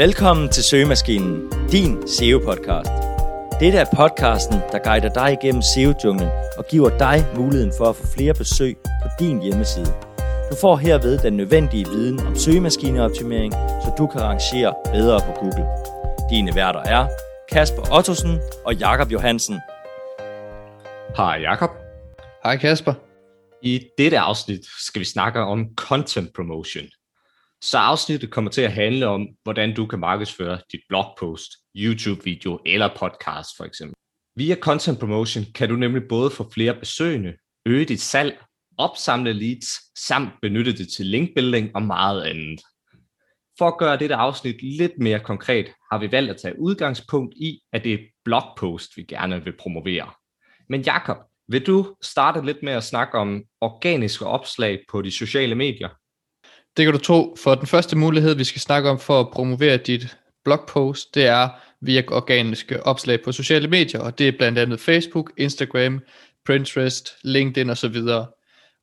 Velkommen til Søgemaskinen, din SEO-podcast. Dette er podcasten, der guider dig igennem SEO-junglen og giver dig muligheden for at få flere besøg på din hjemmeside. Du får herved den nødvendige viden om søgemaskineoptimering, så du kan rangere bedre på Google. Dine værter er Kasper Ottosen og Jakob Johansen. Hej Jakob. Hej Kasper. I dette afsnit skal vi snakke om content promotion. Så afsnittet kommer til at handle om, hvordan du kan markedsføre dit blogpost, YouTube-video eller podcast for eksempel. Via content promotion kan du nemlig både få flere besøgende, øge dit salg, opsamle leads, samt benytte det til linkbuilding og meget andet. For at gøre dette afsnit lidt mere konkret, har vi valgt at tage udgangspunkt i, at det er blogpost, vi gerne vil promovere. Men Jakob, vil du starte lidt med at snakke om organiske opslag på de sociale medier? Det kan du tro, for den første mulighed, vi skal snakke om for at promovere dit blogpost, det er via organiske opslag på sociale medier, og det er blandt andet Facebook, Instagram, Pinterest, LinkedIn osv.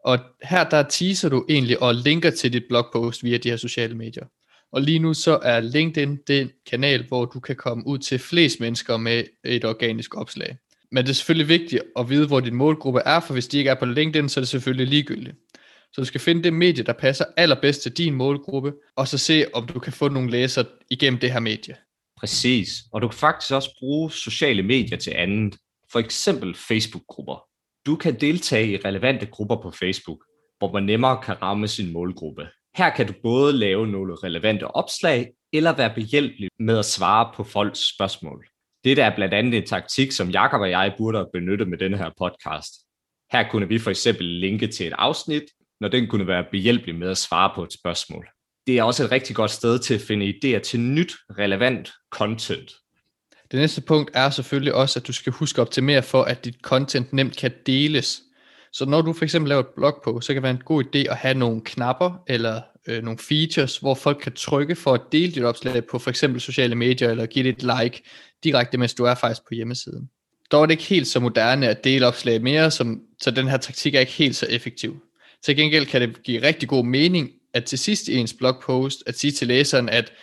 Og her der teaser du egentlig og linker til dit blogpost via de her sociale medier. Og lige nu så er LinkedIn den kanal, hvor du kan komme ud til flest mennesker med et organisk opslag. Men det er selvfølgelig vigtigt at vide, hvor din målgruppe er, for hvis de ikke er på LinkedIn, så er det selvfølgelig ligegyldigt. Så du skal finde det medie, der passer allerbedst til din målgruppe, og så se, om du kan få nogle læsere igennem det her medie. Præcis, og du kan faktisk også bruge sociale medier til andet. For eksempel Facebook-grupper. Du kan deltage i relevante grupper på Facebook, hvor man nemmere kan ramme sin målgruppe. Her kan du både lave nogle relevante opslag, eller være behjælpelig med at svare på folks spørgsmål. Det er blandt andet en taktik, som Jakob og jeg burde have benyttet med denne her podcast. Her kunne vi for eksempel linke til et afsnit, når den kunne være behjælpelig med at svare på et spørgsmål. Det er også et rigtig godt sted til at finde idéer til nyt, relevant content. Det næste punkt er selvfølgelig også, at du skal huske at optimere for, at dit content nemt kan deles. Så når du for eksempel laver et blog på, så kan det være en god idé at have nogle knapper eller øh, nogle features, hvor folk kan trykke for at dele dit opslag på for eksempel sociale medier, eller give det et like direkte, mens du er faktisk på hjemmesiden. Dog er det ikke helt så moderne at dele opslag mere, som, så den her taktik er ikke helt så effektiv. Til gengæld kan det give rigtig god mening, at til sidst i ens blogpost, at sige til læseren, at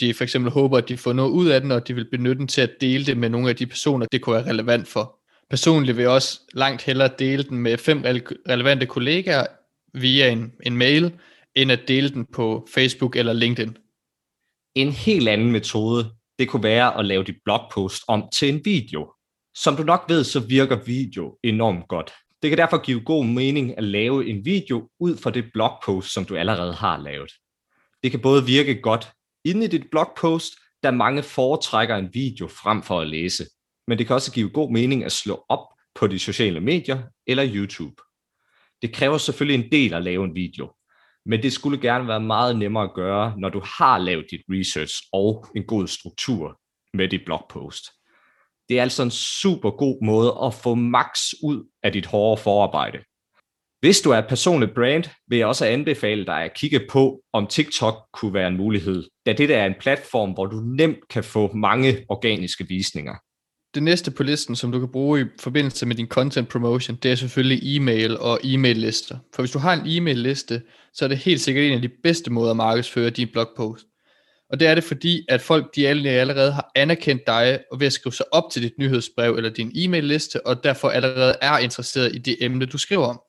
de for eksempel håber, at de får noget ud af den, og de vil benytte den til at dele det med nogle af de personer, det kunne være relevant for. Personligt vil jeg også langt hellere dele den med fem relevante kollegaer via en, en mail, end at dele den på Facebook eller LinkedIn. En helt anden metode, det kunne være at lave dit blogpost om til en video. Som du nok ved, så virker video enormt godt. Det kan derfor give god mening at lave en video ud fra det blogpost, som du allerede har lavet. Det kan både virke godt inde i dit blogpost, da mange foretrækker en video frem for at læse. Men det kan også give god mening at slå op på de sociale medier eller YouTube. Det kræver selvfølgelig en del at lave en video, men det skulle gerne være meget nemmere at gøre, når du har lavet dit research og en god struktur med dit blogpost. Det er altså en super god måde at få max ud af dit hårde forarbejde. Hvis du er et personligt brand, vil jeg også anbefale dig at kigge på, om TikTok kunne være en mulighed, da det er en platform, hvor du nemt kan få mange organiske visninger. Det næste på listen, som du kan bruge i forbindelse med din content promotion, det er selvfølgelig e-mail og e-mail-lister. For hvis du har en e-mail-liste, så er det helt sikkert en af de bedste måder at markedsføre din blogpost. Og det er det fordi, at folk de allerede har anerkendt dig og ved at skrive sig op til dit nyhedsbrev eller din e-mail-liste, og derfor allerede er interesseret i det emne, du skriver om.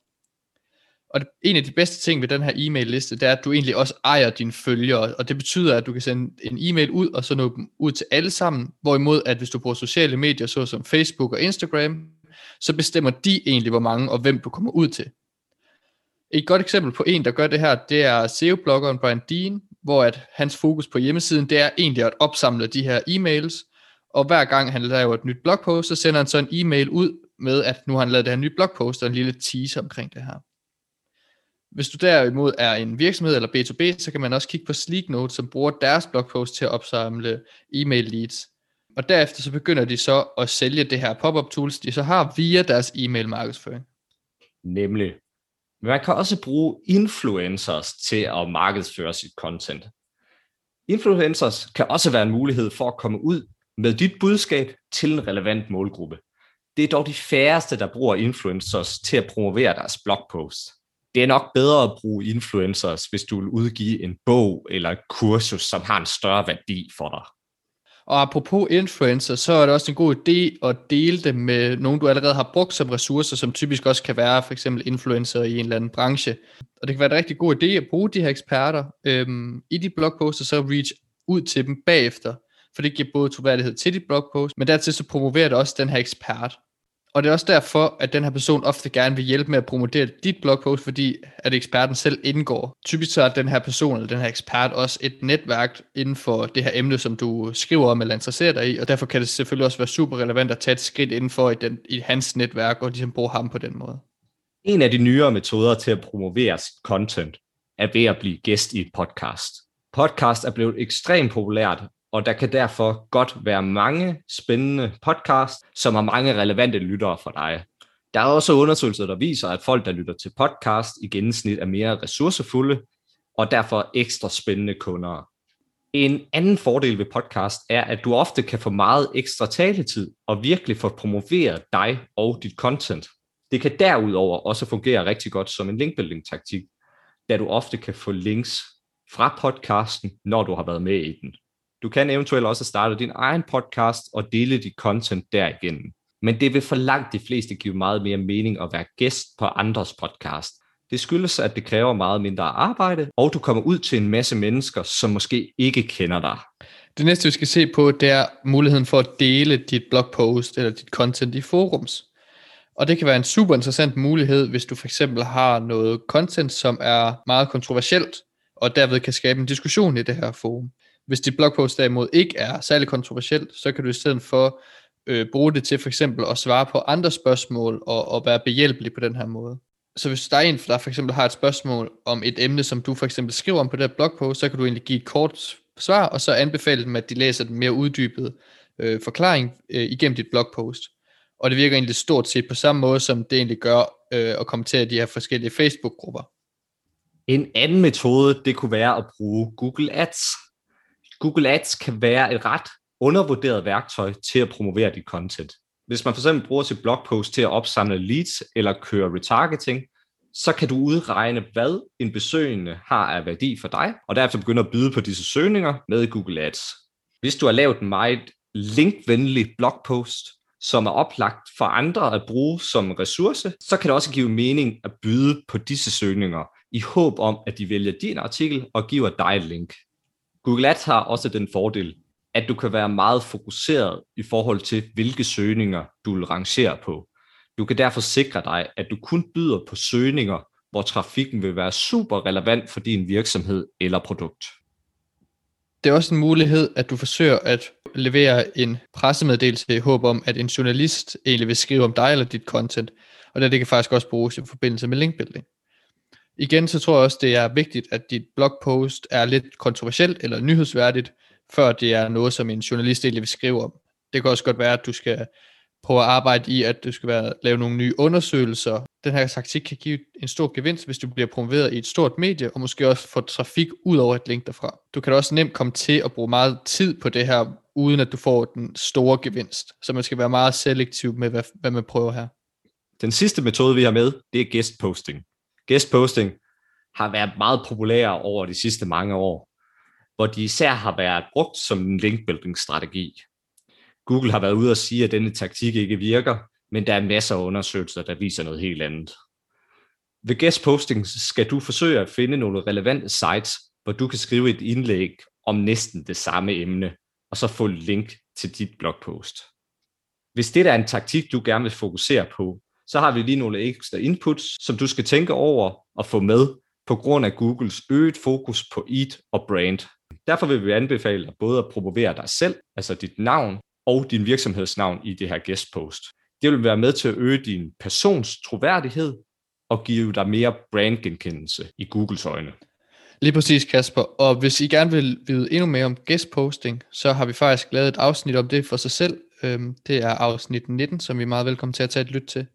Og en af de bedste ting ved den her e-mail-liste, det er, at du egentlig også ejer dine følgere, og det betyder, at du kan sende en e-mail ud, og så nå dem ud til alle sammen, hvorimod at hvis du bruger sociale medier, såsom Facebook og Instagram, så bestemmer de egentlig, hvor mange og hvem du kommer ud til. Et godt eksempel på en, der gør det her, det er SEO-bloggeren Brian Dean, hvor at hans fokus på hjemmesiden, det er egentlig at opsamle de her e-mails, og hver gang han laver et nyt blogpost, så sender han så en e-mail ud med, at nu har han lavet det her nye blogpost og en lille teaser omkring det her. Hvis du derimod er en virksomhed eller B2B, så kan man også kigge på Sleeknote, som bruger deres blogpost til at opsamle e-mail leads. Og derefter så begynder de så at sælge det her pop-up tools, de så har via deres e-mail markedsføring. Nemlig. Men man kan også bruge influencers til at markedsføre sit content. Influencers kan også være en mulighed for at komme ud med dit budskab til en relevant målgruppe. Det er dog de færreste, der bruger influencers til at promovere deres blogpost. det er nok bedre at bruge influencers, hvis du vil udgive en bog eller et kursus, som har en større værdi for dig. Og apropos influencer, så er det også en god idé at dele det med nogen, du allerede har brugt som ressourcer, som typisk også kan være for eksempel influencer i en eller anden branche. Og det kan være en rigtig god idé at bruge de her eksperter øhm, i dit blogpost, og så reach ud til dem bagefter, for det giver både troværdighed til dit blogpost, men dertil så promoverer det også den her ekspert. Og det er også derfor, at den her person ofte gerne vil hjælpe med at promovere dit blogpost, fordi at eksperten selv indgår. Typisk så er den her person eller den her ekspert også et netværk inden for det her emne, som du skriver om eller interesserer dig i, og derfor kan det selvfølgelig også være super relevant at tage et skridt indenfor i, den, i hans netværk og ligesom bruge ham på den måde. En af de nyere metoder til at promovere sit content er ved at blive gæst i et podcast. Podcast er blevet ekstremt populært, og der kan derfor godt være mange spændende podcasts, som har mange relevante lyttere for dig. Der er også undersøgelser, der viser, at folk, der lytter til podcast, i gennemsnit er mere ressourcefulde, og derfor ekstra spændende kunder. En anden fordel ved podcast er, at du ofte kan få meget ekstra taletid og virkelig få promoveret dig og dit content. Det kan derudover også fungere rigtig godt som en linkbuilding-taktik, da du ofte kan få links fra podcasten, når du har været med i den. Du kan eventuelt også starte din egen podcast og dele dit content derigennem. Men det vil for langt de fleste give meget mere mening at være gæst på andres podcast. Det skyldes, at det kræver meget mindre arbejde, og du kommer ud til en masse mennesker, som måske ikke kender dig. Det næste, vi skal se på, det er muligheden for at dele dit blogpost eller dit content i forums. Og det kan være en super interessant mulighed, hvis du for eksempel har noget content, som er meget kontroversielt, og derved kan skabe en diskussion i det her forum. Hvis dit blogpost derimod ikke er særlig kontroversielt, så kan du i stedet for øh, bruge det til for eksempel at svare på andre spørgsmål og, og være behjælpelig på den her måde. Så hvis der er en, der for eksempel har et spørgsmål om et emne, som du for eksempel skriver om på det her blogpost, så kan du egentlig give et kort svar, og så anbefale dem, at de læser den mere uddybede øh, forklaring øh, igennem dit blogpost. Og det virker egentlig stort set på samme måde, som det egentlig gør øh, at kommentere de her forskellige Facebook-grupper. En anden metode, det kunne være at bruge Google Ads. Google Ads kan være et ret undervurderet værktøj til at promovere dit content. Hvis man for eksempel bruger sit blogpost til at opsamle leads eller køre retargeting, så kan du udregne, hvad en besøgende har af værdi for dig, og derefter begynde at byde på disse søgninger med Google Ads. Hvis du har lavet en meget linkvenlig blogpost, som er oplagt for andre at bruge som ressource, så kan det også give mening at byde på disse søgninger, i håb om, at de vælger din artikel og giver dig et link. Google Ads har også den fordel, at du kan være meget fokuseret i forhold til, hvilke søgninger du vil rangere på. Du kan derfor sikre dig, at du kun byder på søgninger, hvor trafikken vil være super relevant for din virksomhed eller produkt. Det er også en mulighed, at du forsøger at levere en pressemeddelelse i håb om, at en journalist egentlig vil skrive om dig eller dit content, og det, det kan faktisk også bruges i forbindelse med linkbuilding. Igen så tror jeg også, det er vigtigt, at dit blogpost er lidt kontroversielt eller nyhedsværdigt, før det er noget, som en journalist egentlig vil skrive om. Det kan også godt være, at du skal prøve at arbejde i, at du skal være, lave nogle nye undersøgelser. Den her taktik kan give en stor gevinst, hvis du bliver promoveret i et stort medie, og måske også få trafik ud over et link derfra. Du kan da også nemt komme til at bruge meget tid på det her, uden at du får den store gevinst. Så man skal være meget selektiv med, hvad, hvad man prøver her. Den sidste metode, vi har med, det er guest posting. Guest posting har været meget populær over de sidste mange år, hvor de især har været brugt som en linkbuilding-strategi. Google har været ude og sige, at denne taktik ikke virker, men der er masser af undersøgelser, der viser noget helt andet. Ved guest posting skal du forsøge at finde nogle relevante sites, hvor du kan skrive et indlæg om næsten det samme emne, og så få link til dit blogpost. Hvis det er en taktik, du gerne vil fokusere på, så har vi lige nogle ekstra inputs, som du skal tænke over og få med på grund af Googles øget fokus på EAT og brand. Derfor vil vi anbefale dig både at promovere dig selv, altså dit navn, og din virksomhedsnavn i det her guestpost. Det vil være med til at øge din persons troværdighed og give dig mere brandgenkendelse i Googles øjne. Lige præcis, Kasper. Og hvis I gerne vil vide endnu mere om guestposting, så har vi faktisk lavet et afsnit om det for sig selv. Øhm, det er afsnit 19, som vi er meget velkommen til at tage et lyt til.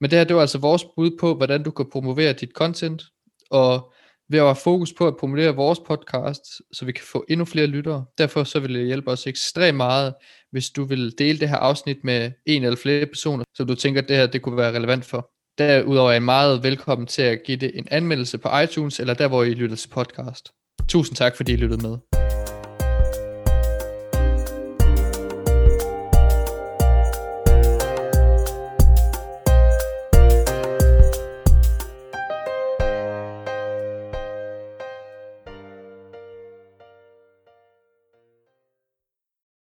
Men det her, det var altså vores bud på, hvordan du kan promovere dit content, og ved at have fokus på at promovere vores podcast, så vi kan få endnu flere lyttere. Derfor så vil det hjælpe os ekstremt meget, hvis du vil dele det her afsnit med en eller flere personer, som du tænker, at det her det kunne være relevant for. Derudover er I meget velkommen til at give det en anmeldelse på iTunes, eller der hvor I lytter til podcast. Tusind tak, fordi I lyttede med.